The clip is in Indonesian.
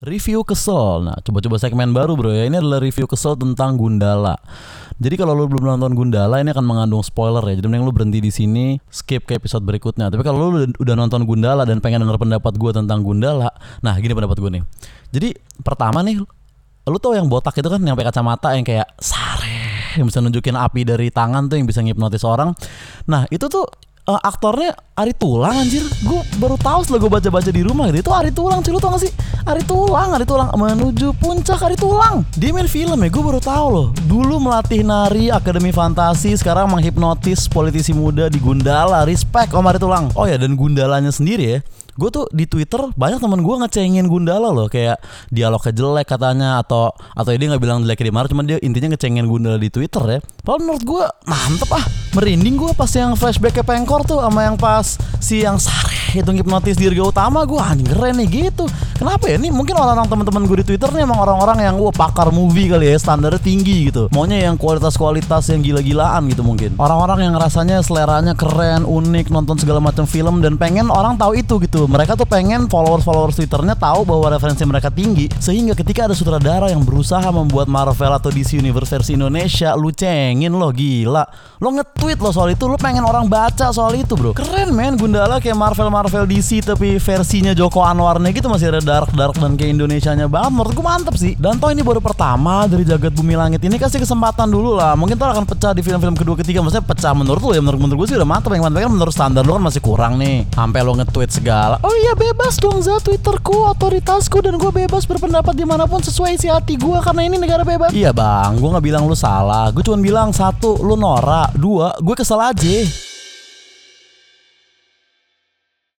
Review kesel. Nah, coba-coba segmen baru bro ya. Ini adalah review kesel tentang Gundala. Jadi kalau lu belum nonton Gundala ini akan mengandung spoiler ya. Jadi mending lu berhenti di sini, skip ke episode berikutnya. Tapi kalau lu udah nonton Gundala dan pengen denger pendapat gue tentang Gundala, nah gini pendapat gue nih. Jadi pertama nih, lu tau yang botak itu kan yang pakai kacamata yang kayak sare yang bisa nunjukin api dari tangan tuh yang bisa ngipnotis orang. Nah itu tuh uh, aktornya Ari Tulang anjir. Gue baru tahu setelah gue baca-baca di rumah gitu. Itu Ari Tulang cuy lu tau gak sih? Ari Tulang Ari Tulang. Menuju puncak Ari Tulang. Dia main film ya gue baru tahu loh. Dulu melatih nari Akademi Fantasi Sekarang menghipnotis politisi muda di Gundala. Respect Om Ari Tulang. Oh ya dan Gundalanya sendiri ya. Gue tuh di Twitter banyak temen gue ngecengin Gundala loh. Kayak dialognya jelek katanya atau atau dia nggak bilang jelek di mana cuman dia intinya ngecengin Gundala di Twitter ya. Kalau menurut gue mantep ah merinding gue pas yang flashback ke Pengkor tuh sama yang pas si yang sare itu hipnotis Dirga Utama gue anjing keren nih gitu kenapa ya? Ini mungkin orang-orang teman-teman gue di Twitter nih emang orang-orang yang gue pakar movie kali ya standarnya tinggi gitu. Maunya yang kualitas-kualitas yang gila-gilaan gitu mungkin. Orang-orang yang rasanya seleranya keren unik nonton segala macam film dan pengen orang tahu itu gitu. Mereka tuh pengen followers-followers Twitternya tahu bahwa referensi mereka tinggi sehingga ketika ada sutradara yang berusaha membuat Marvel atau DC Universe versi Indonesia lu cengin lo gila. Lo nge-tweet lo soal itu lo pengen orang baca soal itu bro. Keren men. Gundala kayak Marvel Marvel DC tapi versinya Joko Anwarnya gitu masih ada dark dark dan kayak Indonesianya banget. Menurut gue mantep sih. Dan toh ini baru pertama dari jagat bumi langit ini kasih kesempatan dulu lah. Mungkin tuh akan pecah di film-film kedua ketiga. Maksudnya pecah menurut lo ya? Menurut menurut gue sih udah mantep. Yang mantep kan menurut standar lo kan masih kurang nih. Sampai lo nge-tweet segala. Oh iya bebas dong za twitterku otoritasku dan gue bebas berpendapat di mana pun sesuai isi hati gue karena ini negara bebas. Iya bang. Gue nggak bilang lu salah. Gue cuma bilang satu lu norak. Dua gue kesel aja